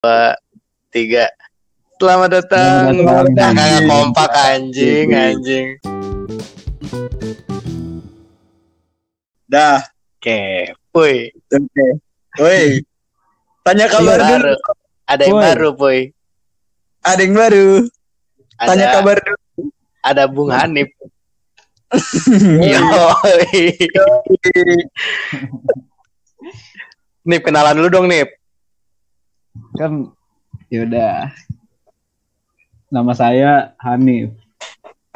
dua, tiga. Selamat datang. Selamat datang. Nah, kagak kompak anjing, anjing. Dah. Oke, woi. Oke. Woi. Tanya kabar Baru. dulu. Ada yang baru, boy. Ada yang baru. Ada, Tanya kabar dulu. Ada Bung Hanif. Yo. Nip kenalan dulu dong, Nip. Kan yaudah nama saya Hanif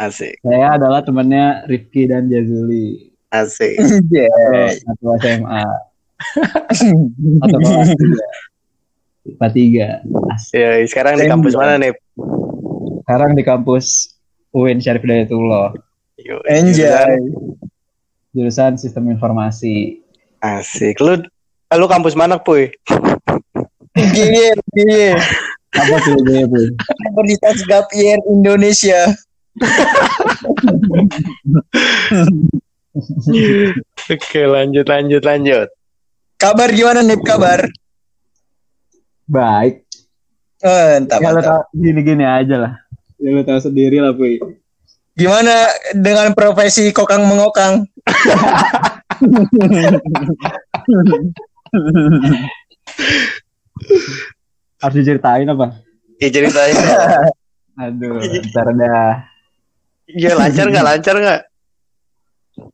Asik, saya adalah temannya Rifki dan Jazuli asik. Iya. satu SMA atau kelas tiga IPA tiga Asik. Ya, sekarang di kampus mana, Nip? sekarang di kampus UIN Syarif Hidayatullah Yo, Enjoy. jurusan sistem informasi Asik. Lu lu kampus mana, Puy? Gini, gini. apa tuh gue Bu? Universitas Gapier Indonesia. Oke, lanjut lanjut lanjut. Kabar gimana nih kabar? baik Eh, entah, ya gini-gini aja lah ya lo tahu sendiri lah Puy Gimana dengan profesi kokang mengokang? harus diceritain apa Ya ceritain. aduh ntar dah Iya, lancar nggak? Lancar nggak?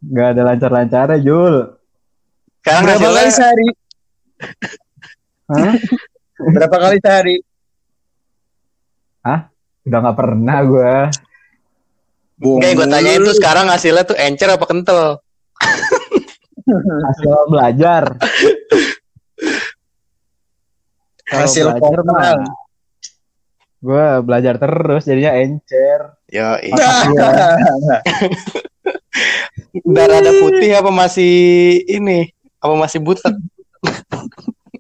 nggak ada lancar-lancarnya Jul Sekarang Berapa hasilnya kali sehari? Hah? Berapa kali sehari? udah nggak pernah gue Enggak, gue tanya itu sekarang hasilnya tuh encer apa kental? hasil belajar Hasil belajar mah pokoknya. gue belajar terus jadinya encer Yo, Nah. darah ada putih apa masih ini? Apa masih butek?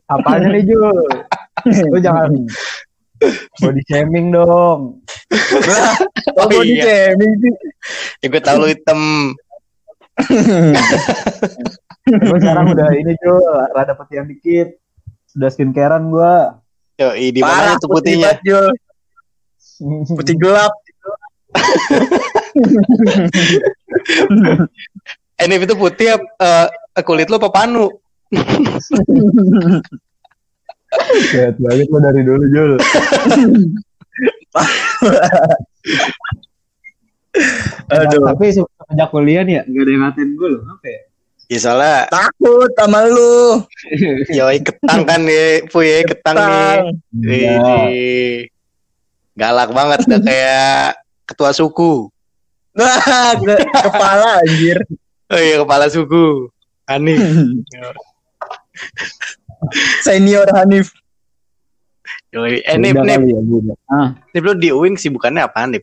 apanya nih Jul lu jangan body shaming dong Oh, oh, body iya. shaming sih. Ya gue tau lu hitam. gue sekarang udah ini Jul rada putihan dikit sudah skincarean gue Yo, di mana Parah, tuh putihnya? banget, Jul. Putih gelap. Nip, itu putih eh, kulit lu apa panu? Sehat banget lo dari dulu Jul Aduh. tapi se- sejak kuliah nih ya nggak ada yang ngatain gue loh apa ya Ya soalnya Takut sama lu. Yoi ketang kan ya, Puy ya, ketang nih. Iya. Widih. Galak banget udah kayak ketua suku. Wah, ke- kepala anjir. Oh iya kepala suku. Hanif. Senior Hanif. Yoi. Eh Nip, Nip, ya, ah Nip lu di UIN sibukannya apa Nip?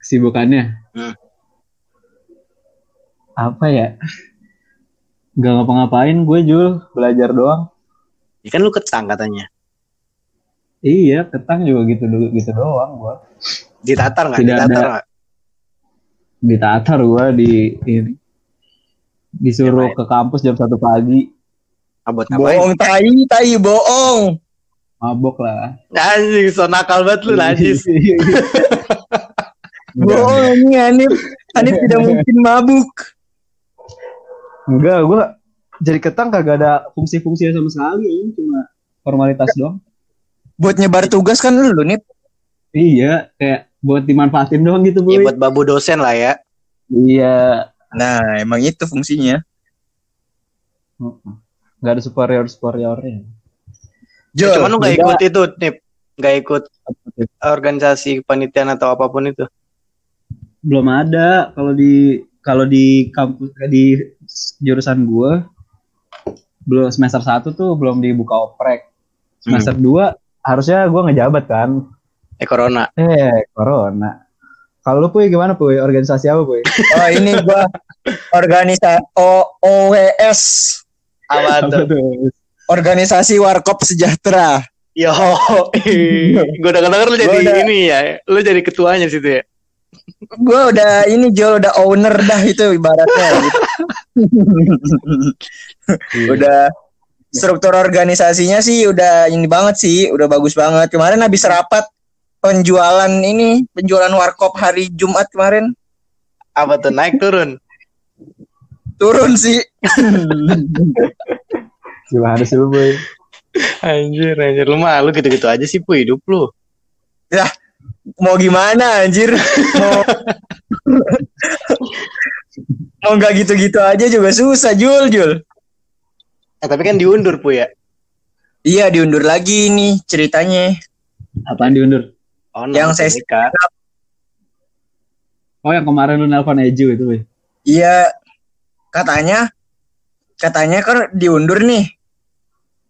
kesibukannya Hmm. Apa ya nggak ngapa-ngapain gue Jul belajar doang Ya kan lu ketang katanya. iya ketang juga gitu gitu doang gue Ditatar nggak? Ditatar ada. nggak? ditatar gue di ini disuruh Ngapain? ke kampus jam satu pagi Ah, buat ngapain? Bohong tai, tai bohong. mabok lah Anjing, so nakal banget lu najis. Bohong ini Hanif. Hanif tidak mungkin mabuk. Enggak gue jadi ketang kagak ada fungsi-fungsinya sama sekali ini cuma formalitas doang Buat nyebar tugas kan lu nih. iya kayak buat dimanfaatin doang gitu Ya boy buat babu dosen lah ya. iya Nah, emang itu fungsinya. nggak ada superior superiornya Jo, Cuman lu nggak beda. ikut itu, Nip. Nggak ikut organisasi kepanitiaan atau apa pun itu. belum ada kalau di kalau di kampus di jurusan gua belum semester 1 tuh belum dibuka oprek semester 2 harusnya gua ngejabat kan Eh corona. eh corona kalau lu puy gimana puy organisasi apa puy Oh, ini gua organisasi O OWS, Apa Apa tuh? Organisasi Warkop Sejahtera. Yo, gue udah denger lu jadi ini ya. Lu jadi ketuanya di situ ya. Gua udah ini Jo udah owner dah itu ibaratnya. gitu. udah struktur organisasinya sih udah ini banget sih, udah bagus banget. Kemarin habis rapat penjualan ini, penjualan warkop hari Jumat kemarin Apa tuh naik turun? turun sih. Gimana sih lu, Boy? Anjir, anjir lu mah lu gitu-gitu aja sih pu hidup lu. Mau gimana anjir? Mau Mau nggak gitu-gitu aja juga susah Jul Jul. Eh, tapi kan diundur pu ya. Iya diundur lagi nih ceritanya. Apaan diundur? Oh, Yang no, sesi- Amerika. Oh, yang kemarin lu nelpon Eju itu, Boy. Iya katanya katanya kan diundur nih.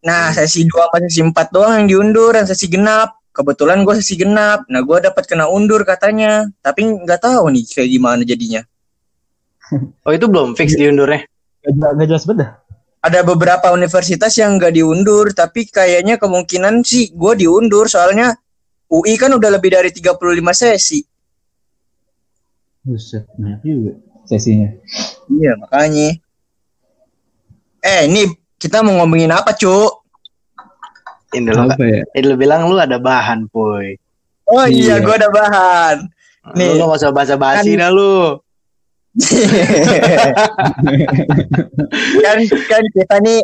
Nah sesi 2 sama sesi 4 doang yang diundur dan sesi genap. Kebetulan gue sesi genap. Nah gue dapat kena undur katanya. Tapi nggak tahu nih kayak gimana jadinya. Oh, itu belum fix diundurnya. Gak, jelas- gak jelas dah. Ada beberapa universitas yang nggak diundur. Tapi kayaknya kemungkinan sih gue diundur. Soalnya UI kan udah lebih dari 35 sesi. Buset, banyak juga sesinya. Iya makanya. Eh ini kita mau ngomongin apa cu? Ini lu, Apa ya? ini lu bilang lu ada bahan, puy. Oh iya, Iya. gue ada bahan. Nih. Lu, lu gak usah basa-basi Kan- dah lu. kan kan kita nih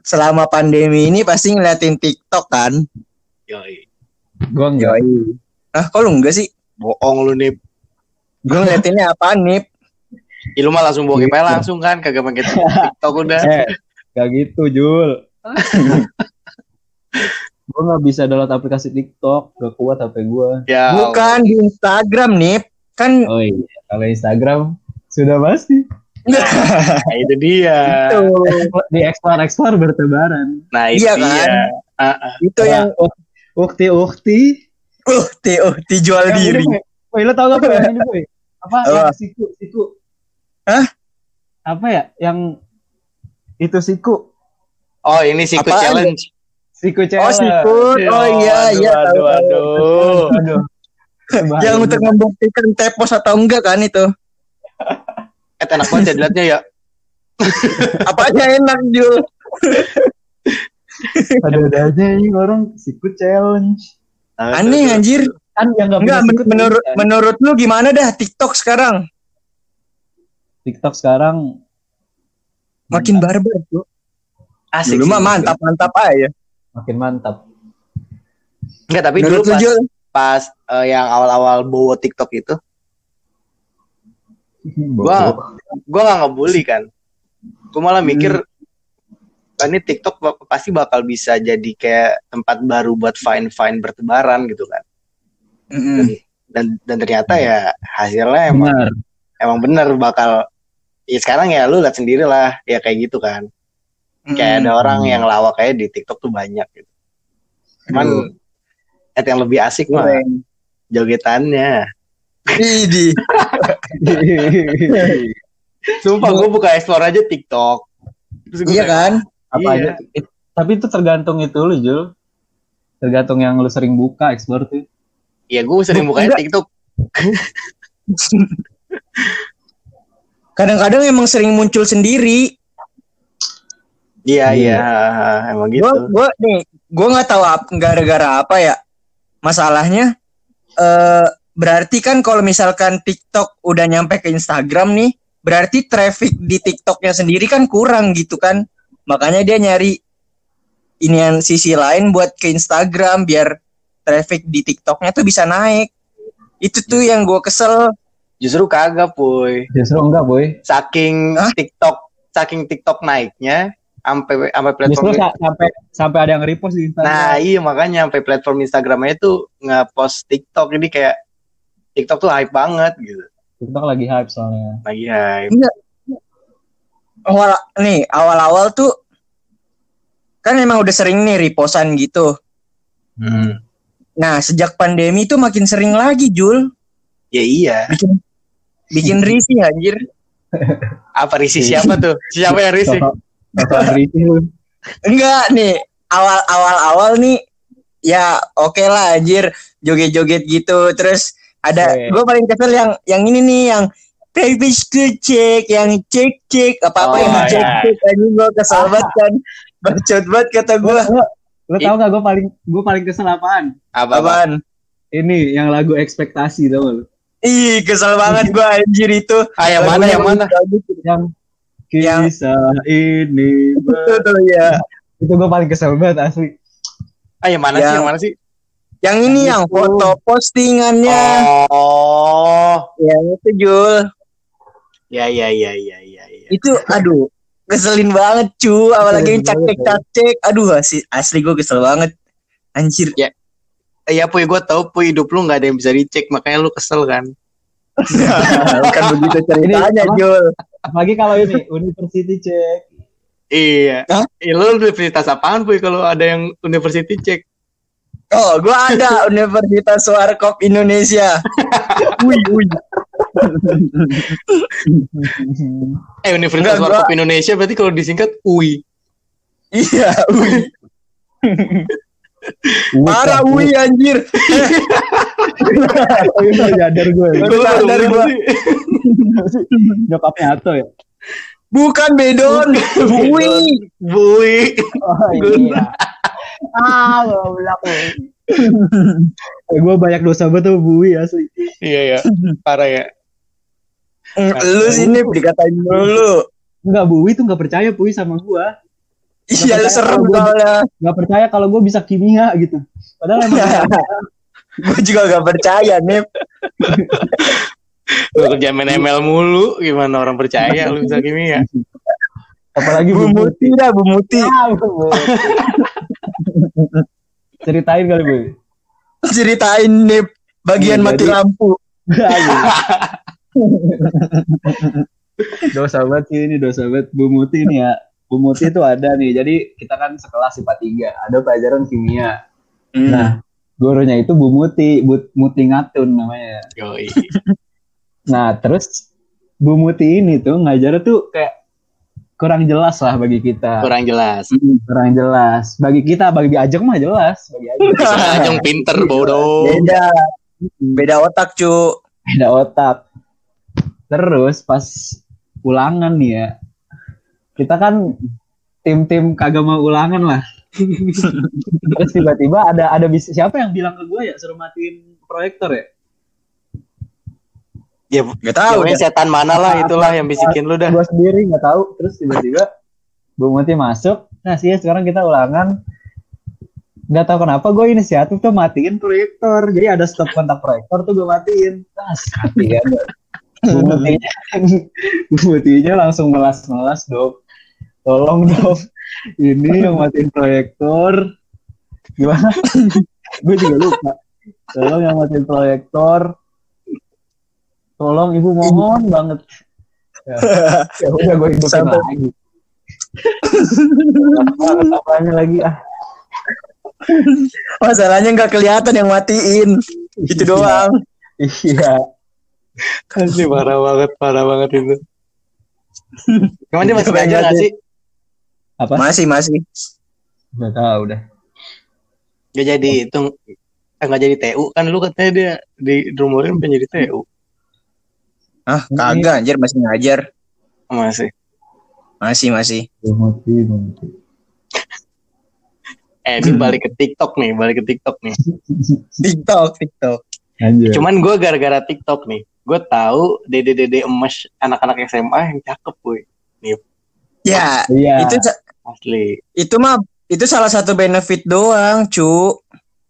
selama pandemi ini pasti ngeliatin TikTok kan. Yoi. Gua enggak. Ah, kok lu enggak sih? Bohong lu nih. Gue ngeliatinnya apaan nih? Ih, lu mah langsung bawa Gitu. Langsung kan, kagak pakai TikTok udah. Eh, gak gitu, Jul. gua nggak bisa download aplikasi TikTok, gak kuat HP gua. Ya. Bukan di Instagram nih. Kan Oh iya, kalau Instagram sudah pasti. Nah, itu dia. itu, Di explore explore bertebaran. Nah, itu Iya dia. kan? Ah, ah. itu yang ukti ukti. uh ti uh ti jual diri. Woi, lo tau gak apa yang ini, Boy? Apa? Apa? Yang siku, siku. Hah? Apa ya? Yang itu siku. Oh, ini Siku Apaan? challenge. Siku Oh challenge. sikut. Oh iya aduh, iya tahu. Aduh, tahu. aduh. Aduh. Yang untuk membuktikan tepos atau enggak kan itu. Eh, enak banget ya dilihatnya ya. Apanya enak Jul. ada aja ini orang siku challenge. Aneh anjir. Kan yang gak Enggak sikut menurut bisa. menurut lu gimana dah TikTok sekarang? TikTok sekarang Makin barbar tuh. Asik Dulu mah mantap-mantap aja. Makin mantap. Enggak, tapi dulu Menurut lu pas, pas eh, yang awal-awal bawa TikTok itu, Gua- gua nggak ngebully kan. Gua malah mikir "Ah, ini TikTok pasti bakal bisa jadi kayak tempat baru buat fine-fine bertebaran gitu kan. Mm-mm. Dan dan ternyata ya hasilnya emang Benar. emang bener bakal ya sekarang ya lu lihat sendiri lah ya kayak gitu kan. Kayak ada orang yang lawak kayak di TikTok tuh banyak gitu. Cuman et yang lebih asik mah jogetannya. Idi. Sumpah gue buka explore aja TikTok. Iya kan? apa Iya. aja. It- tapi itu tergantung itu lu, Jul. Tergantung yang lu sering buka explore tuh. Iya gue sering Enggak. TikTok. Kadang-kadang emang sering muncul sendiri. Iya Iya. iya emang gitu. Gua gua nih, gua nggak tahu ap- gara-gara apa ya. Masalahnya eh berarti kan kalau misalkan TikTok udah nyampe ke Instagram nih, berarti traffic di TikToknya sendiri kan kurang gitu kan. Makanya dia nyari inian sisi lain buat ke Instagram biar traffic di TikToknya tuh bisa naik. Itu tuh yang gua kesel. Justru kagak puy. Justru enggak, boy. Saking Hah? TikTok saking TikTok naiknya sampai sampai platform Justru sa- sampai sampai ada yang repost di Instagram. Nah iya makanya sampai platform Instagramnya itu nge-post TikTok jadi kayak TikTok tuh hype banget gitu. TikTok lagi hype soalnya. Lagi hype. awal nih awal-awal tuh kan emang udah sering nih reposan gitu. Hmm. Nah sejak pandemi tuh makin sering lagi Jul Ya iya. bikin bikin risih anjir. Apa risih siapa tuh? Siapa yang risih? Enggak nih awal awal awal nih ya oke lah anjir joget-joget gitu terus ada Oke. gue paling kesel yang yang ini nih yang baby cek yang cek cek apa apa Oh, yang iya. cek cek anjing gue kesel banget kan Bacot banget kata gue. Lo, lo tau gak gue paling gue paling kesel apaan? Apa apa? Apaan? Ini yang lagu ekspektasi tau gak lo? Ih, kesel banget gue anjir itu. Ah yang mana yang mana? Yang Yang- kisah ini ber- Itu tuh ya. itu gue paling kesel banget asli. Ah yang mana sih? Yang- Yang mana sih? Yang ini Yang yang foto postingannya. Oh, Yang itu Jul. ya ya ya ya ya ya. Itu aduh keselin banget cu apalagi yang Keselin banget, cek cek cek aduh asli, asli gue kesel banget anjir Iya puy gue tau puy hidup lu nggak ada yang bisa dicek makanya lu kesel kan. bukan begitu ceritanya apa? Jul Apalagi kalau ini university check. Iya. Hah? Eh, lu universitas apaan puy kalau ada yang university check? oh gue ada Universitas Warkop Indonesia wih wih Eh Universitas Enggak, Warkop Indonesia berarti kalau disingkat UI. iya wih parah wih anjir itu nyadar gue. Baru sadar gua. Nyokapnya Ato ya. bukan bedon wih Bui. Oh iya. ah, goblok. eh, gue banyak dosa banget tuh Bui asli. Iya ya. Parah ya. lu sini dikatain dulu Enggak, Bui tuh nggak percaya Bui sama gue. iya lu serem soalnya Nggak percaya kalau gue bisa kimia gitu. Padahal emang gue juga gak percaya nih Lu kerja main ML mulu, gimana orang percaya lu bisa kimia? apalagi Bu Muti. dah Bu Muti Ah, Bu Muti. Ceritain kali Bui. ceritain nih bagian Jadi- mati lampu. Dosa banget sih ini dosa banget. Bu Muti nih ya. Bu Muti itu ada nih. Jadi kita kan sekelas IPA 3 ada pelajaran kimia. Hmm. nah gurunya itu Bu Muti Bu Muti Ngatun namanya. Yoi. nah terus Bu Muti ini tuh ngajar tuh kayak kurang jelas lah bagi kita. Kurang jelas. kurang jelas. Bagi kita bagi Ajeng mah jelas. Bagi Ajeng. Ajeng pinter bodoh. beda. Beda otak cu. Beda otak. Terus pas ulangan nih ya kita kan tim-tim kagak mau ulangan lah terus tiba-tiba ada ada bis- siapa yang bilang ke gue ya suruh matiin proyektor ya? Ya, gak tahu pokoknya setan mana lah itulah yang bisikin lu dah. gue sendiri nggak tahu. Terus tiba-tiba Bu Muti masuk. Nah sih sekarang kita ulangan. Nggak tahu kenapa gue inisiatif tuh matiin proyektor. Jadi ada stop kontak proyektor tuh gue matiin. Tas. Mati kan Mutinya Mutinya langsung melas-melas dong tolong dong ini yang matiin proyektor. Gimana? Gue juga lupa. Tolong yang matiin proyektor. Tolong ibu mohon banget. Ya, ya udah gue hidupin Sampai- lagi. Apanya lagi ah? Masalahnya nggak kelihatan yang matiin. Itu doang. Iya. Asli parah banget, parah banget itu. Cuman dia masih belajar gak ya. sih? Apa? Masih masih. Udah tahu udah Gak jadi itu eh, nggak jadi TU kan lu katanya dia di rumurin pengen jadi TU ah kagak anjir masih ngajar. Masih. Masih masih. Bumuti. eh ini balik ke TikTok nih balik ke TikTok nih. Tiktok tiktok. Anjir. cuman gue gara-gara TikTok nih gue tahu dede dede emas anak-anak SMA yang cakep boy. Ya iya. itu asli. Itu mah itu salah satu benefit doang cu.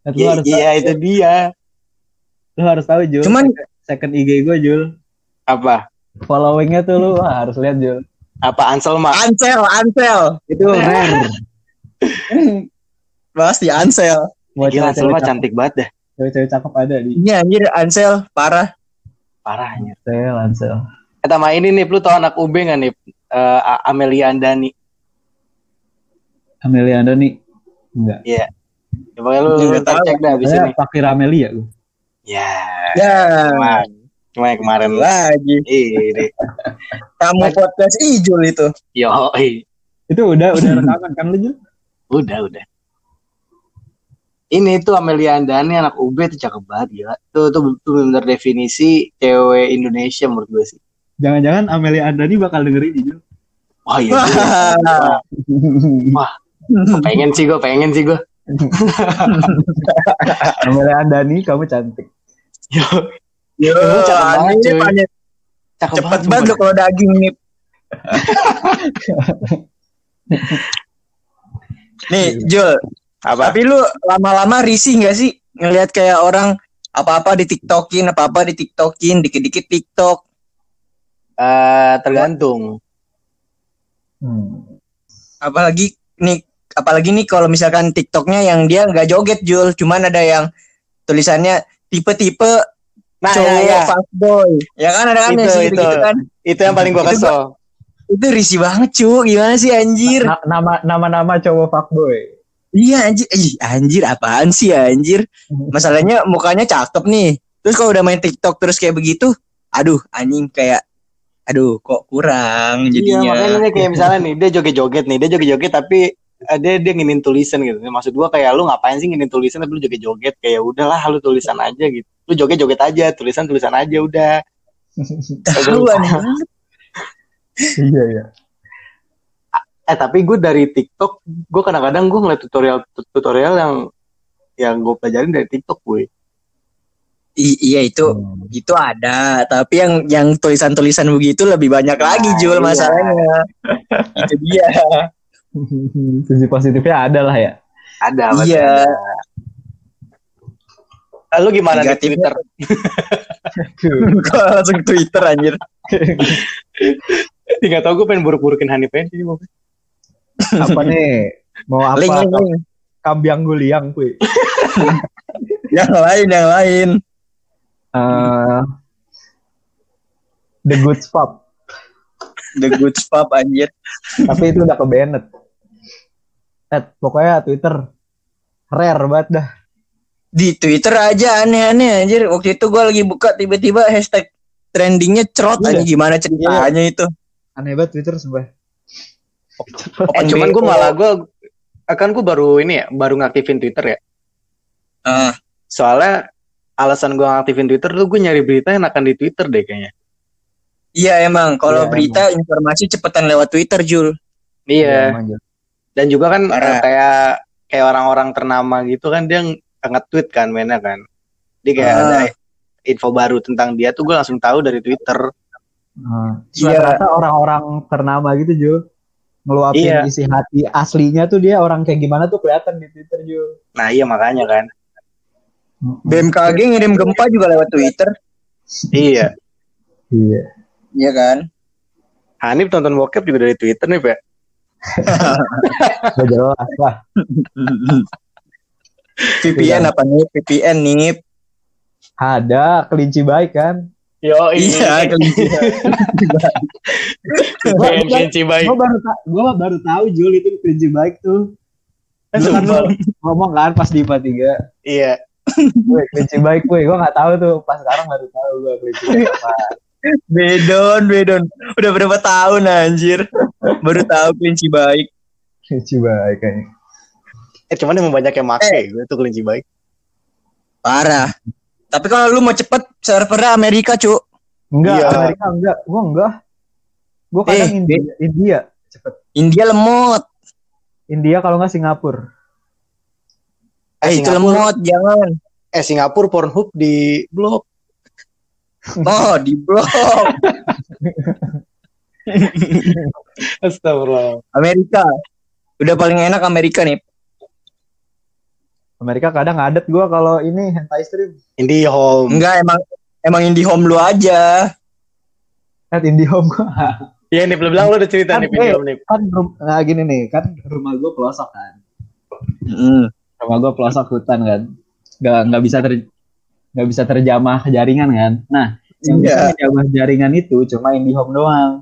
Lu iya harus iya tahu, itu dia. Lu harus tahu Jul. Cuman- second IG gue Jul. Apa? Followingnya tuh lu wah, harus lihat Jul. Apa Anselma Ansel Ansel. Itu rare pasti Ansel. Buat gila Anselma cakep, cantik banget dah. Cewek-cewek cakep ada di. Ini anjir Ansel. Parah. Parahnya. Ansel Ansel. Kata sama ini nih lu tau anak UB nggak nih Eh, A- Amelia Andani Amelia Andani enggak. Ya pokoknya lu, Nggak lu tahu. cek dah abis ini. Pakai Amelia gue ya. Ya. Cuma yang kemarin lagi. ini kamu podcast Ijul itu. Yo itu udah udah rekaman kan lu Jul? Udah, udah. Ini tuh Amelia Andani anak UB tuh cakep banget gila. Tuh tuh, tuh bener definisi cewek Indonesia menurut gue sih. jangan-jangan Amelia Andani bakal dengerin ini Jul. Wah iya. Wah. Wah, pengen sih gue pengen sih gue Amelia Andani kamu cantik. Yo, Lu cakep banget, cuy. Cakep cepet banget lo kalau daging nih. nih, Jul, apa? Tapi lu lama-lama risih gak sih ngelihat kayak orang apa-apa di TikTokin, apa-apa di TikTokin, dikit-dikit TikTok. Eh, tergantung. Hmm. Apalagi nih, apalagi nih kalau misalkan TikToknya yang dia nggak joget Jul, cuman ada yang tulisannya tipe-tipe nah cowok ya, ya. fuckboy. Ya kan ada kan Itu, yang sih itu. gitu kan. itu yang paling gue Itu kesel Itu risih banget cu, gimana sih anjir? Na- nama nama-nama cowok fuckboy Iya anjir, Ih, anjir apaan sih anjir? Masalahnya mukanya cakep nih. Terus kalau udah main TikTok terus kayak begitu, aduh anjing kayak aduh kok kurang Iya, jadinya. makanya nih kayak misalnya nih dia joget-joget nih, dia joget-joget tapi dia dia nginin tulisan gitu. Maksud gua kayak lu ngapain sih nginin tulisan tapi lu joget-joget kayak udahlah lu tulisan aja gitu. Lu joget-joget aja, tulisan-tulisan aja udah. Tahu aneh banget. iya iya Eh tapi gue dari TikTok, gue kadang-kadang gue ngeliat tutorial tutorial yang yang gue pelajarin dari TikTok gue. I- iya itu Hmm. itu ada, tapi yang yang tulisan-tulisan begitu lebih banyak lagi Nah, Jul iya. masalahnya. itu dia. sisi positifnya ada lah ya Ada. Iya. ada. Eh, gimana di Twitter? Kok langsung Twitter anjir. Tidak tau gue pengen buruk-burukin Hanif aja sih. Apa nih mau apa Link, link, link. kambiang guliang kuy Yang lain, yang lain. Eh, The Good Spot The Good Spot anjir. tapi itu udah ke Bennett eh pokoknya Twitter rare banget dah Di Twitter aja aneh-aneh anjir. Waktu itu gue lagi buka tiba-tiba hashtag trendingnya cerot Iya. aja gimana ceritanya itu. aneh banget Twitter sumpah Eh, cuman gue malah gue akan gue baru ini ya, baru ngaktifin Twitter ya. Ah, Soalnya alasan gue ngaktifin Twitter tuh gue nyari berita yang akan di Twitter deh kayaknya. iya emang kalau Iya, berita informasi cepetan lewat Twitter Jul. Iya. emang, Jul. Dan juga kan Parah. eh, kayak kayak orang-orang ternama gitu kan dia nge-tweet kan mainnya kan. Dia kayak Ah. ada info baru tentang dia tuh gue langsung tahu dari Twitter. Nah, Iya. ternyata orang-orang ternama gitu Jul ngeluapin Iya. isi hati aslinya tuh dia orang kayak gimana tuh kelihatan di Twitter Jul Nah iya makanya kan. BMKG ngirim gempa juga lewat Twitter. iya. iya Iya kan? Hanif tonton bokep juga dari Twitter nih, Pak. Udah jelas lah. VPN apa nih? VPN nih. ada kelinci baik kan? Yo, Iya, Pengen kelinci baik. gue baru gua baru tahu Jul itu kelinci baik tuh. Eh, Lu kan ngomong kan pas di IPA 3 Iya. gue kelinci baik gue gue nggak tahu tuh. Pas sekarang baru tahu gue kelinci baik apa Bedon, bedon. Udah berapa tahun anjir? Baru tahu kelinci baik. kelinci baik kayaknya Eh cuman emang banyak yang make gue tuh kelinci baik. Parah. Tapi kalau lu mau cepet servernya Amerika, cu. enggak Iya. Amerika enggak gue enggak gue kadang Eh, India India cepet India lemot. India kalau nggak Singapura Eh, itu Singapura. lemot, jangan. Eh Singapura Pornhub di blok. Oh, di blok. Astagfirullah. Amerika. Udah paling enak Amerika nih. Amerika kadang ngadet gue kalau ini hentai stream IndiHome. Enggak, emang emang IndiHome lu aja. at IndiHome gue Iya nih belum bilang lu udah cerita Kan, nih IndiHome nih. kan rum- nah gini nih kan rumah gue pelosok kan Hmm. rumah gue pelosok hutan kan nggak nggak bisa ter nggak bisa terjamah jaringan kan nah yang bisa Iya. menjamah jaringan itu cuma IndiHome doang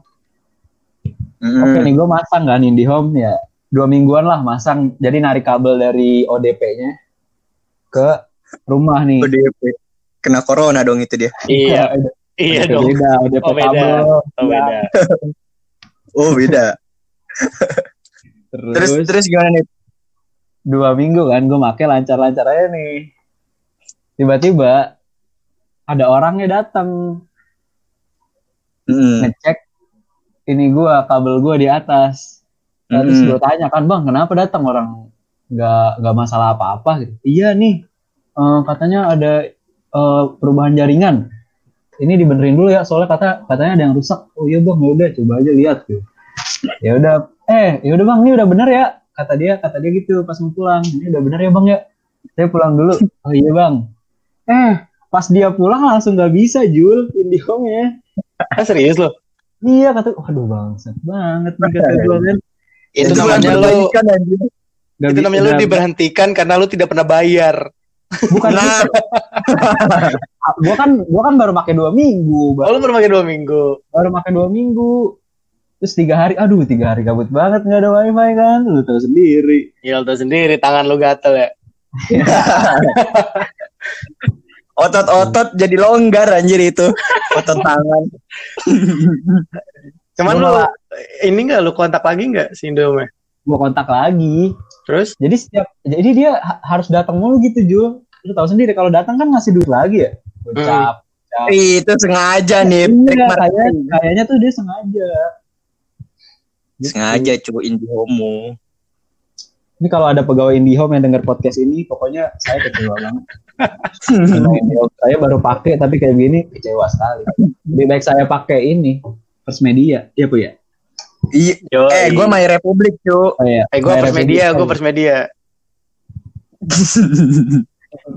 Hmm. oke nih gue masang kan IndiHome ya dua mingguan lah masang jadi narik kabel dari ODP-nya ke rumah nih ODP. Kena corona dong itu dia. Iya. Iya ODP dong. beda ODP Oh, beda. kabel Oh beda. Oh, beda. terus, terus terus gimana nih? dua minggu kan gue make lancar-lancar aja nih tiba-tiba ada orangnya datang Hmm. ngecek ini gua kabel gua di atas terus Hmm. gue tanya kan bang kenapa datang orang nggak nggak masalah apa-apa gitu. Iya nih eh, katanya ada eh, perubahan jaringan. Ini dibenerin dulu ya soalnya kata katanya ada yang rusak. Oh iya bang ya udah coba aja lihat gitu. Ya udah eh ya udah bang ini udah bener ya kata dia kata dia gitu pas mau pulang ini udah bener ya bang ya. Saya pulang dulu. Oh iya bang. Eh pas dia pulang langsung nggak bisa Jul Indihome ya. Ah, serius lo? Iya kata, waduh bangsat banget nih kata gue kan. Itu namanya lo itu namanya lo nggak- diberhentikan karena lo tidak pernah bayar. bukan Nah. gitu. gua kan gua kan baru pakai dua minggu, Oh, ba- lo baru pakai dua minggu. baru pakai dua minggu. Terus tiga hari, aduh tiga hari kabut banget nggak ada wifi kan, lu tahu sendiri. Ya lo tau sendiri tangan lo gatel ya. Otot-otot jadi longgar anjir itu. Otot tangan. Cuman malah- ini nggak lo kontak lagi nggak si Indomie? Gua kontak lagi. Terus? Jadi setiap, jadi dia ha- harus datang mulu gitu Jul. Lu tahu sendiri kalau datang kan ngasih duit lagi ya. Gocap. gocap. Itu sengaja nih. trik Iya, kayaknya, kayaknya tuh dia sengaja. Gitu. Sengaja cuy homo. Ini kalau ada pegawai IndiHome yang dengar podcast ini, pokoknya saya kecewa banget. Saya baru pakai tapi kayak gini kecewa sekali. Lebih baik saya pakai ini First Media, iya bu ya. Iya. Yo, Eh, gue My Republic cuy. Oh, iya. Eh gue first media, Republik gue first media.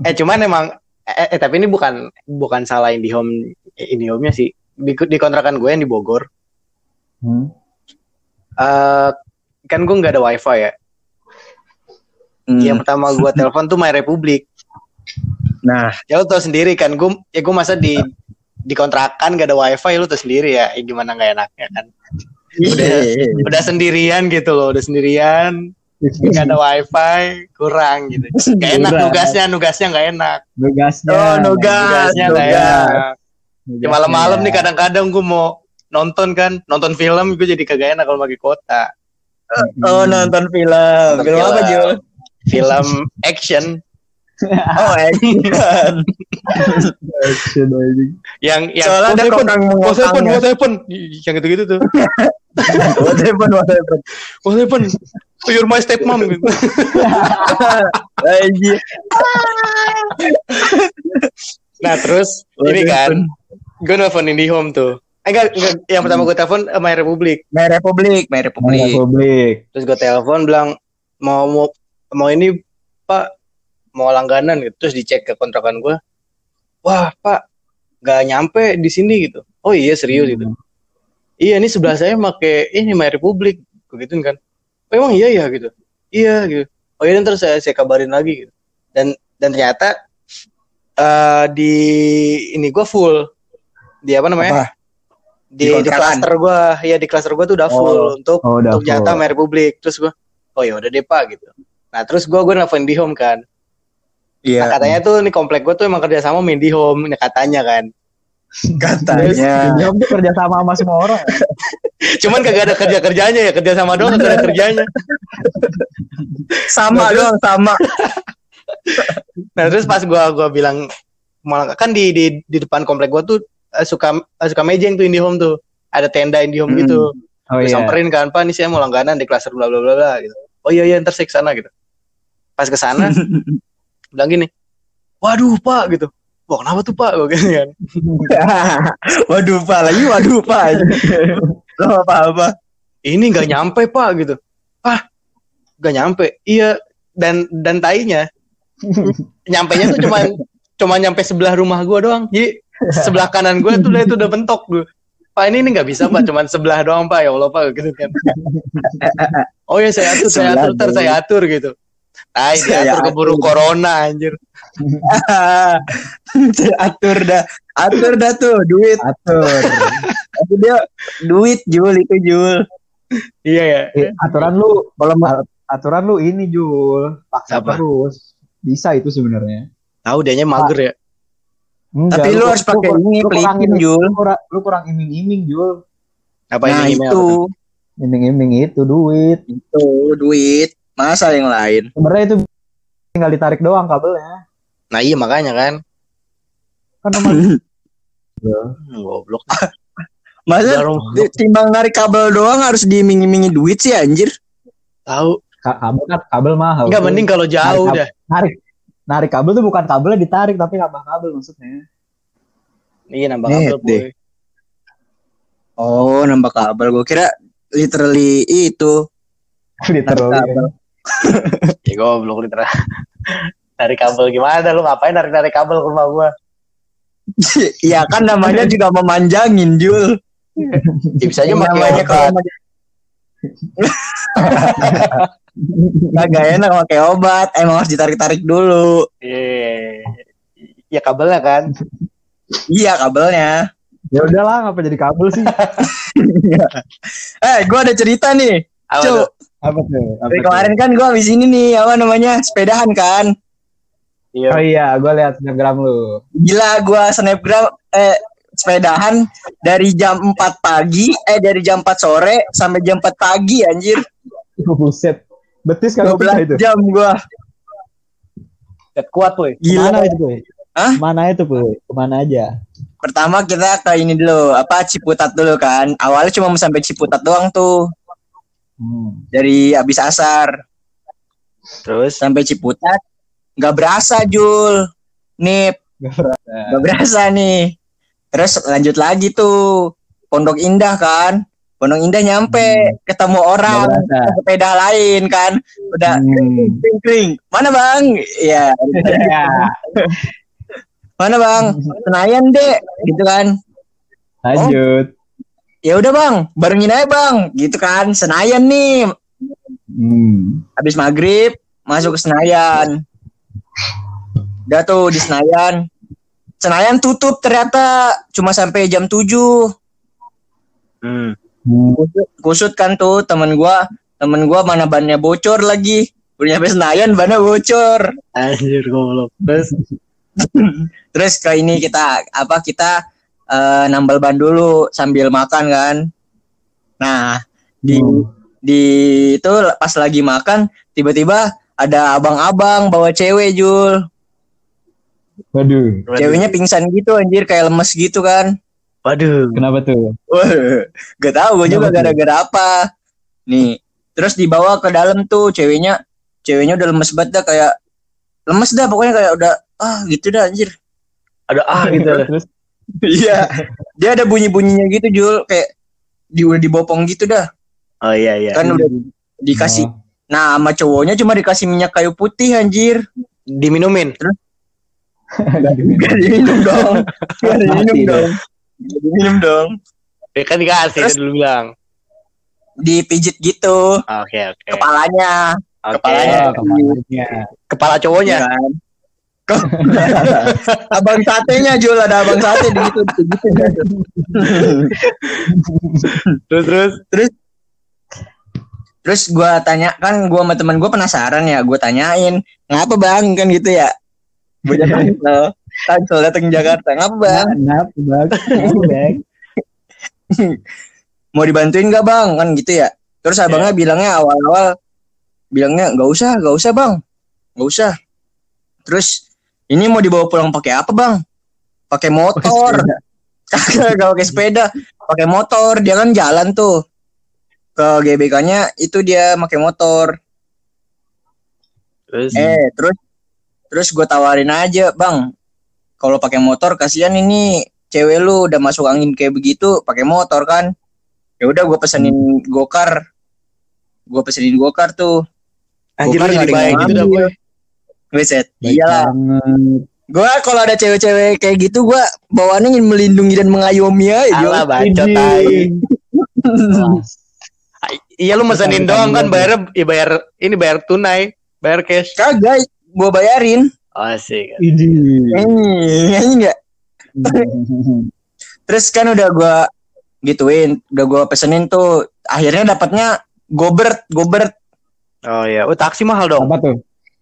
Eh cuman emang eh, eh, tapi ini bukan bukan salah IndiHome IndiHome-nya sih. Di, di kontrakan gue yang di Bogor, Hmm. eh kan gue nggak ada wifi ya. Hmm. Yang pertama gue telepon tuh My Republic. Nah, Ya lo tau sendiri kan, gue ya gue masa di di kontrakan gak ada wifi lo tau sendiri ya, ya gimana nggak enaknya kan. Udah, udah sendirian gitu loh, udah sendirian, gak ada wifi, kurang gitu. Gak enak nugasnya, nugasnya gak enak. Nugasnya. Oh, nugas. Nugasnya gak nugas. enak. Ya malam-malam nih kadang-kadang gue mau nonton kan, nonton film gue jadi kagak enak kalau pakai kota. Oh, nonton film. Nonton Film apa. Jul? Film action Oh, action. Action, anjing. yang yang Soalnya ada What's happen? kokang What's happen? mengotangnya. What's happen? Yang gitu-gitu tuh. What happened, what happened? What's happen? Oh, you're my stepmom gitu. Nah terus ini kan, gue nelfon IndiHome tuh. Eh enggak, enggak, yang pertama gue telepon eh, My Republic. My Republic, My Republic. Republik. Terus gue telepon bilang mau mau mau ini Pak mau langganan gitu. Terus dicek ke kontrakan gue. Wah Pak, nggak nyampe di sini gitu. Oh iya serius gitu. Iya ini sebelah saya make ini My Republic begitu kan. Oh, emang iya ya gitu. Iya gitu. Oh iya ntar saya saya kabarin lagi gitu. Dan dan ternyata eh di ini gua full di apa namanya? Apa? Di, Di klaster gua, ya di klaster gua tuh udah full untuk Oh, udah untuk jatah. My. Terus gua, oh ya udah deh Pak gitu. Nah terus gua gua nelfon di home kan. Nah, Iya, katanya tuh nih komplek gua tuh emang kerja sama main di home, nah, katanya kan. katanya. Indihome tuh kerja sama sama semua orang. Cuman kagak ada kerja kerjanya ya kerja sama doang kagak ada kerjanya. Sama doang, sama. Nah terus pas gua gua bilang malah kan di di di depan komplek gua tuh eh, suka eh, suka mejeng tuh IndiHome tuh. Ada tenda IndiHome Hmm. gitu. Oh Gue iya. samperin kan, Pak, ini saya mau langganan di klaster bla bla bla bla gitu. Oh iya iya ntar saya ke sana gitu. Pas ke sana bilang gini, waduh Pak gitu. Wah kenapa tuh Pak? Gue gitu kan. waduh, Pak. Lagi waduh, Pak. Lo apa-apa. Ini nggak nyampe Pak gitu. Ah, nggak nyampe. Iya. Dan dan tainya, nyampenya tuh cuma cuma nyampe sebelah rumah gua doang. Jadi sebelah kanan gua tuh udah itu udah bentok tuh. Pak ini ini nggak bisa Pak, cuman sebelah doang Pak ya Allah Pak gitu kan. Oh ya saya atur, saya atur, ntar saya atur gitu. Tai Saya diatur keburu atur. corona anjir. atur dah. Atur dah tuh, duit. Atur. Tapi dia duit Jul itu Jul. Iya ya. Eh, aturan lu kalau aturan lu ini Jul, paksa Apa? terus. Bisa itu sebenarnya. Tahu dianya mager ya. Enggak, Tapi lu harus pakai ini, lu kurang pelikin, ini, Jul. Lu kurang, lu kurang iming-iming Jul. Apa nah ini email? itu, Iming-iming itu duit. itu duit. Masa yang lain? Sebenarnya itu tinggal ditarik doang kabelnya. Nah iya makanya kan. Kan emang Hmm, Goblok. Masa timbang narik kabel doang harus diiming-imingi duit sih anjir. Tahu. Ka- kabel kan kabel mahal. Enggak mending kalau jauh Narik dah. Narik narik kabel tuh bukan kabelnya ditarik tapi nambah kabel maksudnya. Iya nambah Net kabel, deh. boy. Oh, nambah kabel. Gue kira literally itu. Literally. Ya goblok literal. Tarik kabel gimana? Lu ngapain narik-narik kabel ke rumah gua? Iya kan namanya juga memanjangin Jul. Ya, bisa aja pakai namanya kalau obat. Kagak enak pakai obat. Emang harus ditarik-tarik dulu. Iya. Ya kabelnya kan. Iya kabelnya. Ya udahlah ngapa jadi kabel sih? Eh, gue ada cerita nih. Cuk? Apa tuh? Apa dari tuh? kemarin kan gue habis ini nih, apa namanya, sepedahan kan. Iya. Oh iya, gue lihat snapgram lu. Gila, gue snapgram, eh, sepedahan dari jam 4 pagi, eh dari jam 4 sore sampai jam 4 pagi anjir. Buset. Betis kagak bisa itu. 12 jam gue. Set kuat, boy. Ke mana Gila. itu, Puy? Hah? Ke mana itu, Puy? Ke mana aja? Pertama kita ke ini dulu, apa Ciputat dulu kan. Awalnya cuma sampai Ciputat doang tuh, Hmm. dari abis asar. Terus? Sampai Ciputat. Nggak berasa Jul. Nip. Gak berasa. nggak berasa nih. Terus lanjut lagi tuh. Pondok Indah kan. Pondok Indah nyampe. Ketemu orang. Nggak sepeda lain kan. Udah Hmm. kring kring mana bang? Ya Ya. mana bang? Senayan dek. Gitu kan. Lanjut. Ya udah bang barengin aja bang. Gitu kan Senayan nih. Hmm. habis maghrib masuk ke Senayan. Udah tuh di Senayan. Senayan tutup ternyata cuma sampai jam 7 hmm. Kusut, kusut kan tuh temen gua. Temen gua mana bannya bocor lagi. Udah nyampe Senayan bannya bocor. Anjir goblok. Terus terus ke ini kita apa kita eh, nambal ban dulu sambil makan kan nah di Hmm. di itu pas lagi makan tiba-tiba ada abang-abang bawa cewek Jul Waduh. ceweknya pingsan gitu anjir kayak lemes gitu kan Waduh. Kenapa tuh? Gak tahu gue juga gara-gara apa nih terus dibawa ke dalam tuh ceweknya ceweknya udah lemes banget dah kayak lemes dah pokoknya kayak udah ah gitu dah anjir Ada ah gitu. Terus iya dia ada bunyi bunyinya gitu Jul kayak di udah dibopong gitu dah Oh iya iya. kan udah dikasih Oh. nah sama cowoknya cuma dikasih minyak kayu putih anjir Diminumin. Diminum. Gak diminum dong Gak diminum dong Gak diminum dong Ya kan dikasih Terus- dulu bilang. Dipijit gitu Oke oke. Kepalanya Oke. kepalanya. Oh, kemarinnya. Kepala cowoknya. kan abang satenya Jul. Ada abang sate di gitu gitu Terus? Terus. terus gua tanya kan gua sama teman gua penasaran ya. Gua tanyain ngapa bang? Kan gitu ya. Bocah tangsel tangsel datang Jakarta. Ngapa bang? Kenapa, Bang? Kenapa, Bang? mau dibantuin gak bang? Kan gitu ya. Terus abangnya bilangnya awal-awal bilangnya nggak usah nggak usah bang. Nggak usah. Terus ini mau dibawa pulang pakai apa bang? Pakai motor. kagak gak pakai sepeda. Pakai motor. Dia kan jalan tuh. Ke GBK-nya itu dia pakai motor. Terus. eh terus? Terus gue tawarin aja bang. Kalau pakai motor kasihan ini cewek lu udah masuk angin kayak begitu pakai motor kan. Ya udah gue pesenin gokar. Gue pesenin gokar tuh. Anjir Gokar lu jadi ada baik yang gitu dah. Baik iyalah gue kalau ada cewek-cewek kayak gitu gue bawaannya ingin melindungi dan mengayomi aja Alah bacot tai. Wah, Iya lu mesenin doang kan bayar ya bayar ini bayar tunai, bayar cash. kagak gue bayarin Oh, Asik. Ini. ini ini enggak terus kan udah gue gituin udah gue pesenin tuh akhirnya dapatnya gobert gobert Oh iya, oh taksi mahal dong. Apa tuh?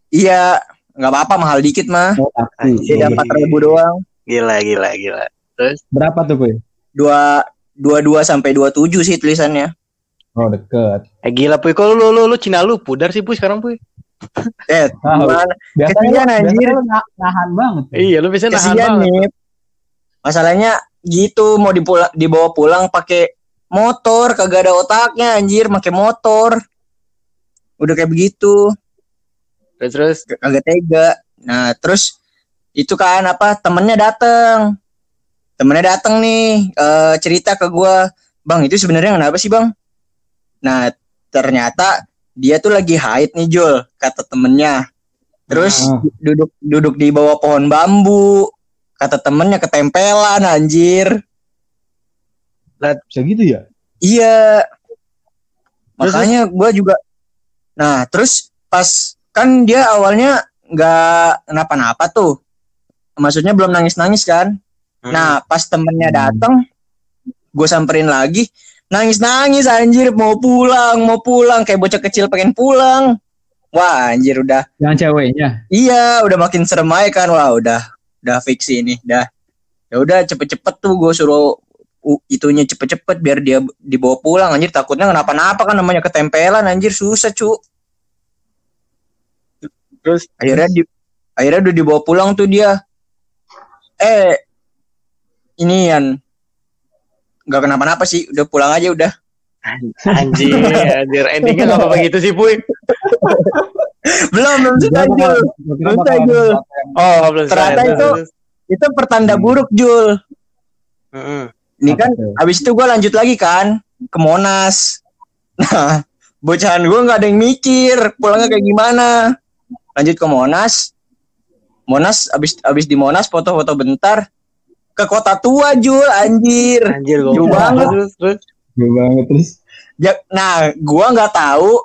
iya nggak apa-apa mahal dikit mah Oh, beda empat ribu doang Gila gila gila. Berapa tuh, Puy? dua dua dua sampai dua tujuh sih tulisannya Oh, deket. Eh gila puy, kok lu lu lu Cina lu pudar sih puy sekarang puy. eh gimana Biasanya, Kesian, anjir. biasanya nahan banget. Puy. Iya, lu bisa nahan banget. nih masalahnya gitu mau dipula, dibawa pulang pakai motor kagak ada otaknya anjir pakai motor udah kayak begitu Terus terus kagak tega nah terus itu kan apa temennya dateng temennya dateng nih eh, cerita ke gua bang itu sebenarnya kenapa sih bang nah ternyata dia tuh lagi haid nih Jul kata temennya terus Ah. duduk duduk di bawah pohon bambu kata temennya ketempelan anjir Bisa gitu ya? Iya. Terus, Makanya gue juga. Nah, terus pas kan dia awalnya nggak kenapa-napa tuh. Maksudnya belum nangis-nangis kan. Hmm. Nah, pas temennya datang, gue samperin lagi. Nangis-nangis anjir mau pulang, mau pulang kayak bocah kecil pengen pulang. Wah, anjir udah. Yang ceweknya. Iya, udah makin serem aja kan. Wah, udah udah fix ini, dah. Ya udah cepet-cepet tuh gue suruh itunya cepet-cepet biar dia dibawa pulang anjir takutnya kenapa-napa kan namanya ketempelan anjir susah cu Terus akhirnya di akhirnya udah dibawa pulang tuh dia eh ini yang nggak kenapa-napa sih udah pulang aja udah anjir, anjir endingnya nggak apa-apa gitu sih puy. belum belum selesai Jul Selesai, Jul. Oh belum Ternyata selesai. itu- itu pertanda Hmm. buruk Jul Heeh. ini kan tuh? Habis itu gue lanjut lagi kan ke Monas. Nah, bocahan gue nggak ada yang mikir pulangnya kayak gimana. Lanjut ke Monas. Monas abis abis di Monas foto-foto bentar ke kota tua Jul anjir. Anjir gue Jauh banget. Terus terus. Gue banget terus. Ja, nah, gua nggak tahu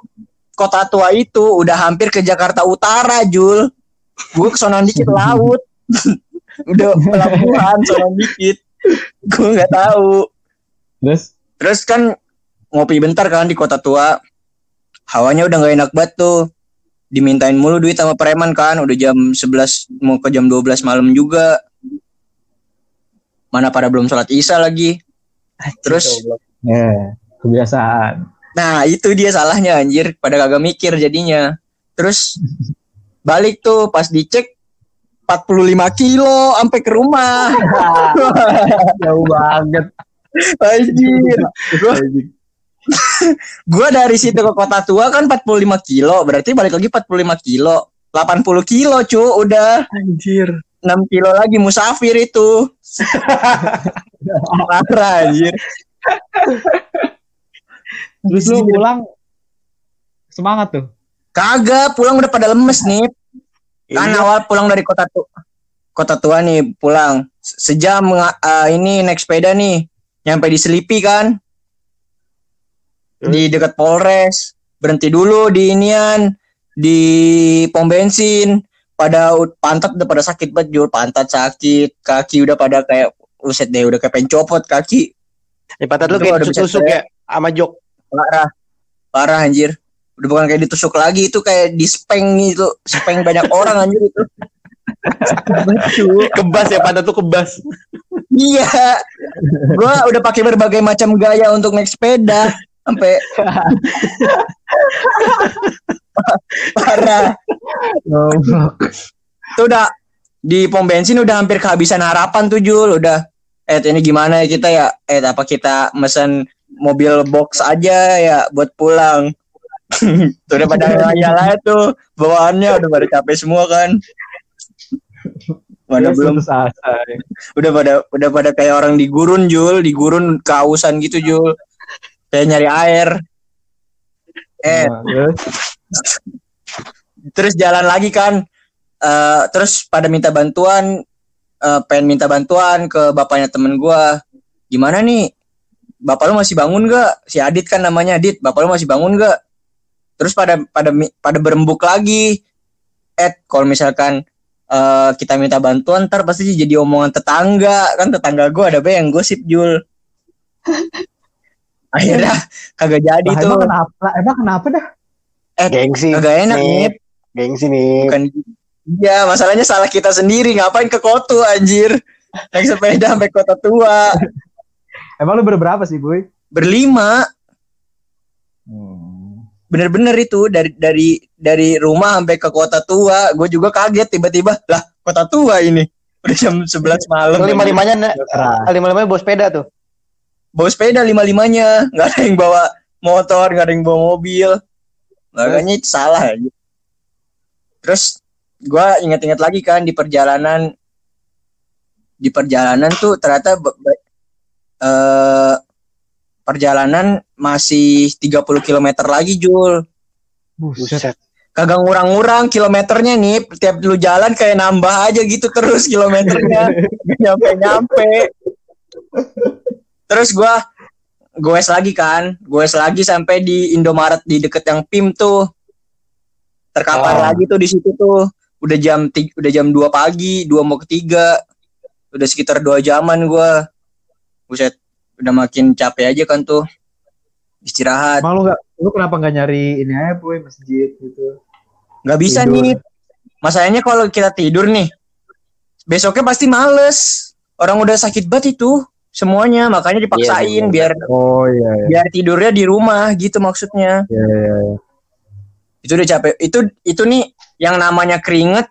kota tua itu udah hampir ke Jakarta Utara Jul. Gue kesono dikit laut. udah pelabuhan sono dikit. Gue nggak tahu. Terus Terus kan ngopi bentar kan di kota tua. Hawanya udah gak enak banget tuh. Dimintain mulu duit sama preman kan. Udah jam 11 mau ke jam 12 malam juga. Mana pada belum sholat isya lagi. Terus ya kebiasaan. nah itu dia salahnya anjir. Pada kagak mikir jadinya. Terus balik tuh pas dicek 45 kilo sampai ke rumah. Jauh banget. Anjir. Gua Gua dari situ ke kota tua kan 45 kilo, berarti balik lagi 45 kilo. 80 kilo cu, udah Anjir. 6 kilo lagi musafir itu. Parah anjir. Terus lu pulang semangat tuh. Kagak, pulang udah pada lemes nih. Kan Iya. awal pulang dari kota tua. Kota tua nih pulang. Sejam eh, ini naik sepeda nih. Nyampe di Selipi kan. Di dekat Polres. Berhenti dulu di inian. Di pom bensin. Pada pantat udah pada sakit banget Jul. Pantat sakit. Kaki udah pada kayak Uset deh udah kayak pengen copot kaki. Ya, pantat lu kayak becek. ya sama jok. Parah. Parah anjir. Udah bukan kayak ditusuk lagi itu kayak di speng itu. Speng banyak orang anjir itu. Kebas ya pantat lu kebas. Iya. Gua udah pakai berbagai macam gaya untuk naik sepeda sampai parah. Tuh udah di pom bensin udah hampir kehabisan harapan tuh Jul, udah eh ini gimana ya kita ya? Eh apa kita mesen mobil box aja ya buat pulang. tuh udah pada ngayal aja tuh bawaannya udah pada capek semua kan. Mana Ya, belum putus asa. udah pada udah pada kayak orang di gurun Jul, di gurun kehausan gitu Jul. Kayak nyari air. Eh, Nah, terus jalan lagi kan. Eh terus pada minta bantuan eh pengen minta bantuan ke bapaknya temen gua. Gimana nih? Bapak lu masih bangun gak? Si Adit kan namanya Adit. Bapak lu masih bangun gak? Terus pada pada pada berembuk lagi. Ed, kalau misalkan eh kita minta bantuan ntar pasti jadi omongan tetangga kan tetangga gua ada yang gosip Jul. Akhirnya kagak jadi lah, tuh. emang kenapa? Emang kenapa dah? Gengsi. Kagak enak nih. Gengsi nih. Bukan Iya, masalahnya salah kita sendiri. Ngapain ke Kotu anjir? Naik sepeda sampai kota tua. Emang lu berberapa sih, Boy? Berlima. Bener-bener itu dari dari dari rumah sampai ke kota tua. Gue juga kaget tiba-tiba. Lah, kota tua ini. Udah jam 11 malam. Lima limanya lima limanya bawa sepeda tuh. Bawa sepeda lima-limanya. Nggak ada yang bawa motor, nggak ada yang bawa mobil. makanya itu salah aja terus gue ingat-ingat lagi kan di perjalanan di perjalanan tuh ternyata eh, perjalanan masih 30 km lagi Jul Buset. kagak ngurang-ngurang kilometernya nih tiap lu jalan kayak nambah aja gitu terus kilometernya nyampe-nyampe terus gua goes lagi kan. Goes lagi sampai di Indomaret di deket yang PIM tuh. Terkapar Oh. lagi tuh di situ tuh. Udah jam ti- udah jam 2 pagi dua mau ketiga. Udah sekitar dua jaman gua. Buset udah makin capek aja kan tuh. Istirahat. Emang lu nggak lu kenapa nggak nyari ini aja boy masjid gitu? nggak bisa Tidur. nih masalahnya kalau kita tidur nih besoknya pasti males. Orang udah sakit banget itu semuanya makanya dipaksain Iya, bener. biar Oh iya iya. biar tidurnya di rumah gitu maksudnya iya, iya, iya. itu udah capek itu itu nih yang namanya keringet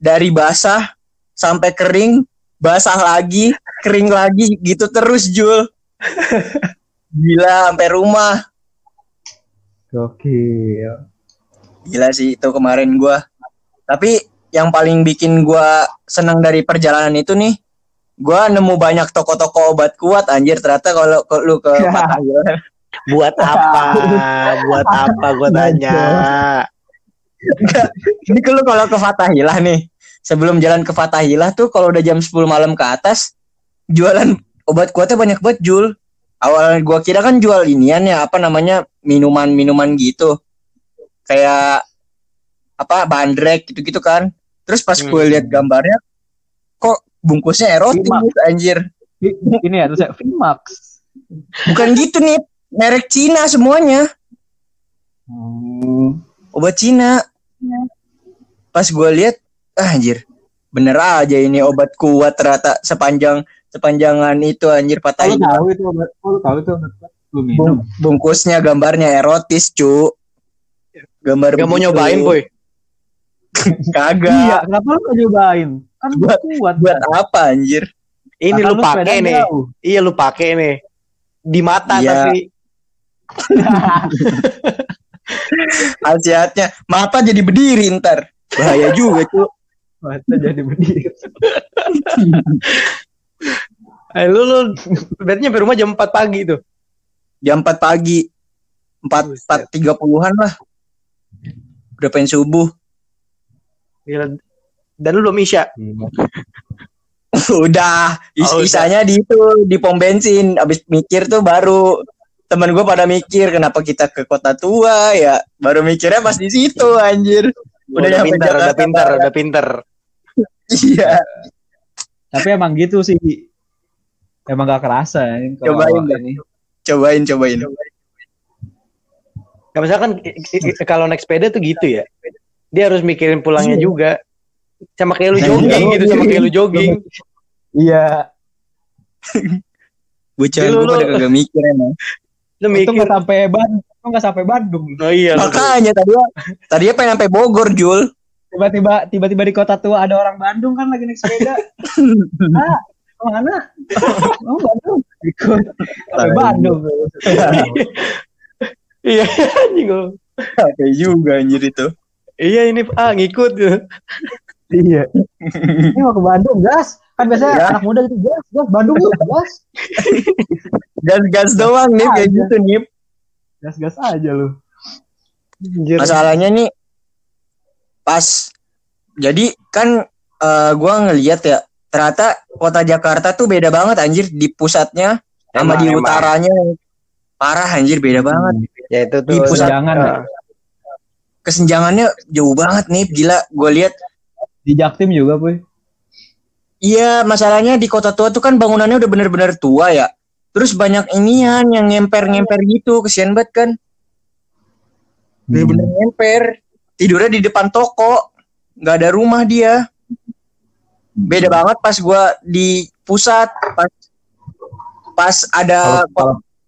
dari basah sampai kering basah lagi kering lagi gitu terus Jul gila sampai rumah Gokil. Gila sih itu kemarin gua. Tapi yang paling bikin gua senang dari perjalanan itu nih, gua nemu banyak toko-toko obat kuat anjir ternyata kalau kalau lu ke Fatahillah. Buat apa? Buat apa gue tanya? Ini kalau kalau ke Fatahillah nih, sebelum jalan ke Fatahillah tuh kalau udah jam 10 malam ke atas jualan obat kuatnya banyak banget Jul. Awal gua kira kan jual inian ya apa namanya minuman-minuman gitu. Kayak apa bandrek gitu-gitu kan. Terus pas gue Hmm. lihat gambarnya kok bungkusnya erotis anjir. Ini ya terus Vimax. Bukan gitu nih, merek Cina semuanya, Hmm. obat Cina. Pas gue lihat, ah, anjir, bener aja ini obat kuat ternyata sepanjang sepanjangan itu anjir patah Kalau tahu itu obat, tahu itu obat lu minum. Bung- bungkusnya gambarnya erotis cu gambar Gak mau nyobain boy? kagak Iya, kenapa lu nyobain? Kan Buat- kuat. buat apa anjir Ini lu pakai sepeda nih. jauh. Iya lu pakai nih. Di mata Iya. tapi. khasiatnya mata jadi berdiri ntar bahaya juga cu Mata jadi berdiri. Eh, lu lu berarti nyampe rumah jam 4 pagi tuh. jam 4 pagi empat Buset. empat tiga puluhan lah udah pengen subuh Gila. Dan lu belum isya. udah is Oh, udah. isanya di itu di pom bensin abis mikir tuh baru temen gue pada mikir kenapa kita ke kota tua ya baru mikirnya pas di situ anjir Udah, nyampe pintar, udah pintar, udah pintar. iya Tapi emang gitu sih. Emang gak kerasa ya. kalau Cobain ini. cobain cobain Ya, misalkan kalau naik sepeda tuh gitu ya. Dia harus mikirin pulangnya Iya. juga. Sama kayak lu Iya, jogging gitu, sama kayak lu jogging. Iya. bocah lu- pada kagak mikir emang Lu mikir. gak sampai Bandung. Itu gak sampai Bandung. Oh iya. makanya tadi tadi pengen sampai Bogor Jul Tiba-tiba tiba-tiba di kota tua ada orang Bandung kan lagi naik sepeda. ah, ke mana? Oh Bandung. Ikut. Sampai. Bandung. Iya, anjing lu. kayak juga anjir itu Iya ini ah ngikut. Iya. Ini mau ke Bandung, gas. Kan biasanya Iya. anak muda gitu, gas, gas, Bandung yuk, gas. gas-gas doang nih kayak gitu nih Gas, gas aja lu. Anjir. masalahnya nih pas jadi kan eh, gua ngeliat ya ternyata kota Jakarta tuh beda banget anjir di pusatnya sama Emang, di emang. utaranya parah anjir beda banget Ya itu tuh. Di pusat- Jangan Ah. kesenjangannya jauh banget nih gila gue lihat di Jaktim juga, Boy. iya masalahnya di kota tua tuh kan bangunannya udah bener-bener tua ya. Terus banyak inian yang ngemper-ngemper gitu kesian banget kan. Bener-bener ngemper. Tidurnya di depan toko. Nggak ada rumah dia. Beda banget pas gua di pusat pas pas ada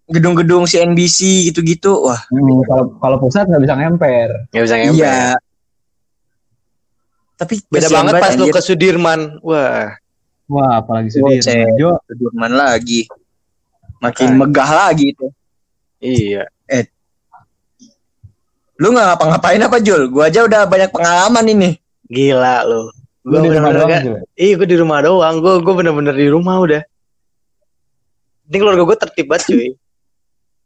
gedung-gedung CNBC gitu-gitu wah. Hmm, kalau kalau pusat nggak bisa ngemper. Nggak bisa ngemper. iya tapi Beda banget pas lu anjir. ke Sudirman. Wah. Wah, apalagi cek. Jo, Sudirman lagi makin Makanya. megah lagi itu Iya. Lu nggak ngapa-ngapain apa Jul? Gua aja udah banyak pengalaman ini. Gila lu. Lu Gue di rumah bener-bener doang gak- juga. Iya gue di rumah doang. Gue gue bener-bener di rumah udah. Ini keluarga gue tertib banget cuy.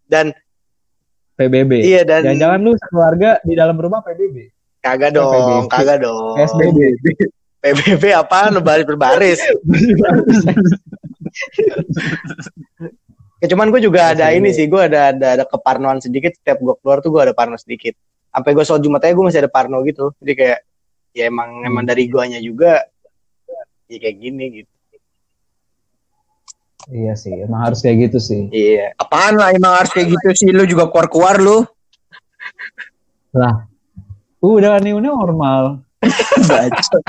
Dan PBB. iya dan Jangan-jangan lu keluarga di dalam rumah PBB. Kagak dong, PBB. kagak dong. PSBB. PBB apaan baris berbaris. Ya, cuman gue juga ada ini sih, gue ada ada ada keparnoan sedikit setiap gue keluar tuh gue ada parno sedikit. Sampai gue sholat Jumat aja gue masih ada parno gitu. Jadi kayak ya emang emang dari guanya juga ya kayak gini gitu. iya sih, emang harus kayak gitu sih. Iya. Apaan lah emang harus kayak gitu sih lu juga keluar-keluar lu. Lah, udah new normal. Bacot.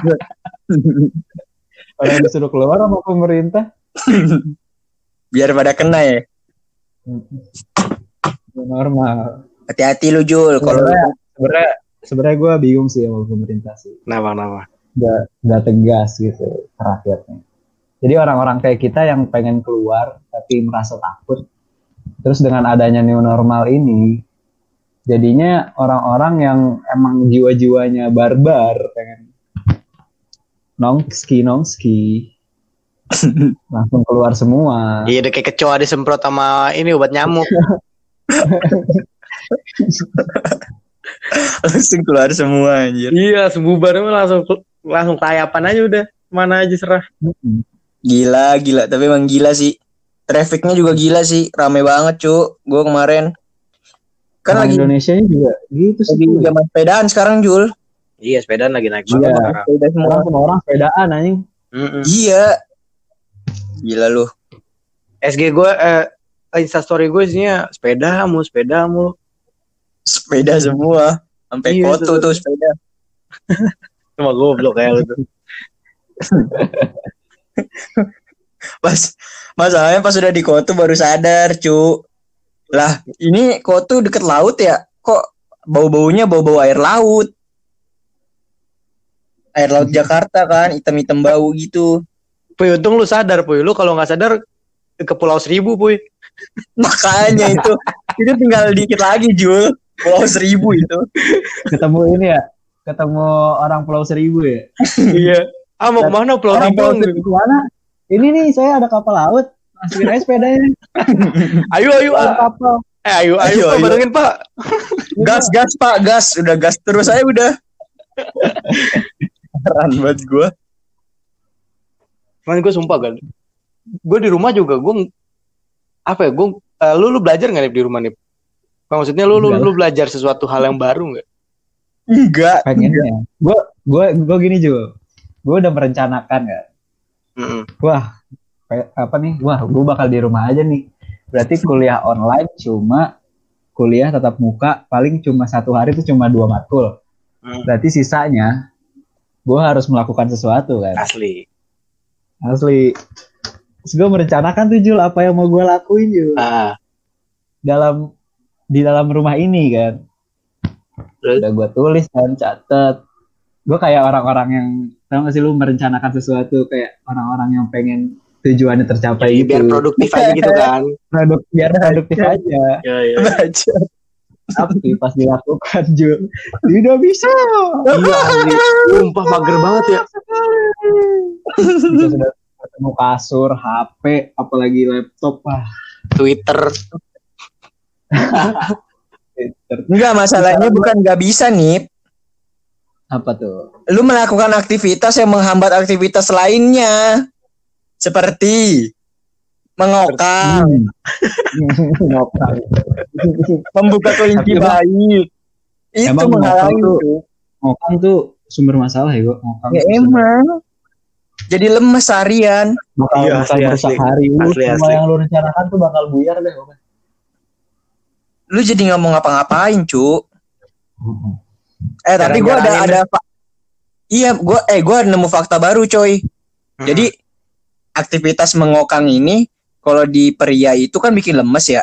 Orang disuruh keluar sama pemerintah. Biar pada kena ya. New normal. Hati-hati lu Jul kalau Sebenarnya, sebenarnya, gue bingung sih sama pemerintah sih. Kenapa kenapa? Nggak, nggak tegas gitu ke rakyatnya. Jadi orang-orang kayak kita yang pengen keluar tapi merasa takut. Terus dengan adanya new normal ini, jadinya orang-orang yang emang jiwa-jiwanya barbar pengen nongski nongski langsung keluar semua. Iya udah kayak kecoa disemprot sama ini obat nyamuk. langsung keluar semua anjir. iya, sembuh bareng langsung langsung kayapan aja udah. Mana aja serah. Gila, gila. Tapi emang gila sih. Trafficnya juga gila sih. Rame banget, cu. Gue kemarin. Kan lagi, Indonesia juga gitu sih. lagi zaman sepedaan sekarang, Jul. Iya, sepedaan lagi naik Iya. banget sekarang. Sepeda semua. Orang semua orang sepedaan anjing. Iya. Gila lu. SG gue eh Instastory gue isinya sepeda mu, sepeda mu. Sepeda semua. Sampai Iya, koto itu. tuh sepeda. Cuma goblok kayak lu tuh. Pas masalahnya pas udah di koto baru sadar, cu. Lah, ini koto deket laut ya? Kok bau-baunya bau-bau air laut? Air laut Jakarta kan, hitam-hitam bau gitu. Puy, untung lu sadar, Puy. Lu kalau nggak sadar ke Pulau Seribu, Puy. Makanya itu. itu tinggal dikit lagi, Jul. Pulau Seribu itu. Ketemu ini ya, ketemu orang Pulau Seribu ya. iya. Ah, mau ke mana Pulau Orang Pulau? Seribu ke mana? Ini nih saya ada kapal laut. Masukin aja sepedanya. Ayo, ayo, ah. kapal. Eh, ayo, ayo, Ayo, Pak, ayo. barengin, Pak. Gas, gas, Pak, gas. Udah gas terus saya udah. Heran banget gue. Cuman gue sumpah kan. Gue di rumah juga, gue apa ya, gue eh, lu lu belajar nggak nih di rumah nih? Maksudnya lu, lu lu belajar sesuatu hal yang baru nggak? Enggak. Pengennya. Gue gue gue gini juga. Gue udah merencanakan kan. Mm-mm. Wah, kayak apa nih? Wah, gue bakal di rumah aja nih. Berarti kuliah online cuma kuliah tatap muka paling cuma satu hari itu cuma dua matkul. Hmm. Berarti sisanya gue harus melakukan sesuatu kan. Asli. Asli. Terus gue merencanakan tuh Jul apa yang mau gue lakuin Jul Ah, dalam di dalam rumah ini kan. Terus? Udah gue tulis kan, catet. Gue kayak orang-orang yang tau gak sih lu merencanakan sesuatu kayak orang-orang yang pengen tujuannya tercapai jadi gitu. biar produktif aja gitu kan. Produk biar produktif aja. Iya, iya. Baca. Tapi pas dilakukan Jul, tidak bisa. Iya. Sumpah mager banget ya. Sudah ketemu kasur, HP, apalagi laptop, wah. Twitter. Enggak, masalahnya bukan nggak bisa nih. Apa tuh? Lu melakukan aktivitas yang menghambat aktivitas lainnya. Seperti mengokang, Hmm. Ngokang. membuka kelinci bayi. Itu emang menghalangi ngokang tuh- tuh. Ngokang tuh sumber masalah ya, gue. Ngokang. Ya emang. Jadi lemes harian. bakal, Iya, bakal asli, merusak asli. hari Asli, semua yang lu rencanakan tuh bakal buyar deh pokoknya. Lu jadi nggak mau ngapa-ngapain, cu. Eh tapi gue ada ada Iya, gue eh gue nemu fakta baru, coy. Hmm. Jadi aktivitas mengokang ini kalau di pria itu kan bikin lemes ya.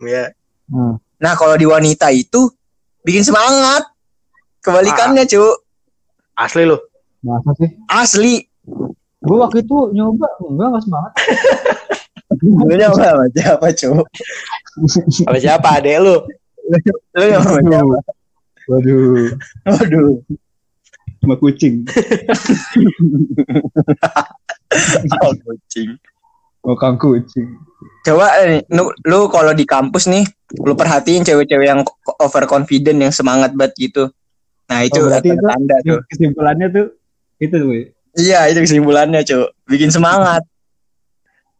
Iya. Hmm. Nah, kalau di wanita itu bikin semangat. Kebalikannya, cu. Asli lu. Masa sih? Asli. Gue waktu itu nyoba, enggak gak semangat. Lu nyoba sama siapa, cu? Sama siapa adek lu? Lu nyoba sama siapa? Waduh, Waduh. Sama kucing. Oh, kucing. Oh, kang kucing. Coba eh, lu, lu kalau di kampus nih, lu perhatiin cewek-cewek yang overconfident yang semangat banget gitu. Nah, itu Oh, berarti itu- tanda tuh. Kesimpulannya tuh itu, Wei. Iya, itu kesimpulannya, Cuk. Bikin semangat.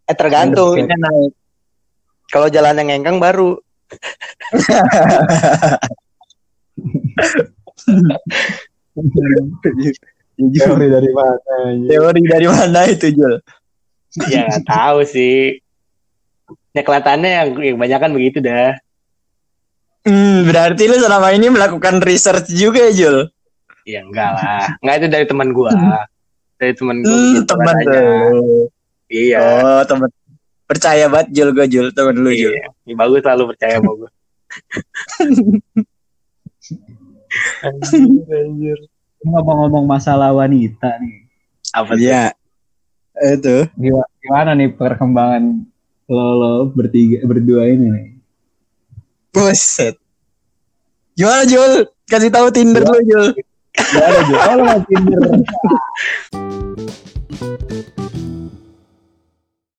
Eh tergantung. Endorfinnya naik. Kalau jalan yang ngengkang baru. Teori dari mana? anjing? Teori dari mana itu, Jul? ya nggak tahu sih. Ya kelihatannya yang, yang banyak kan begitu dah. Hmm, berarti lu selama ini melakukan research juga, Jul. Ya enggak lah. Enggak itu dari teman gua. Dari teman gua. Hmm, gitu teman aja. lu. Iya. Oh, teman. Percaya banget Jul gue Jul, teman lu Jul. Iya. Ya, bagus selalu percaya sama gua. anjir, anjir. Ngomong-ngomong masalah wanita nih. Apa? Iya. Itu. Gimana, gimana nih perkembangan lo, lo bertiga berdua ini nih? Buset. Gimana Jul? Kasih tahu Tinder lu Jul. Gak ada juga. Oh, lo nggak Tinder.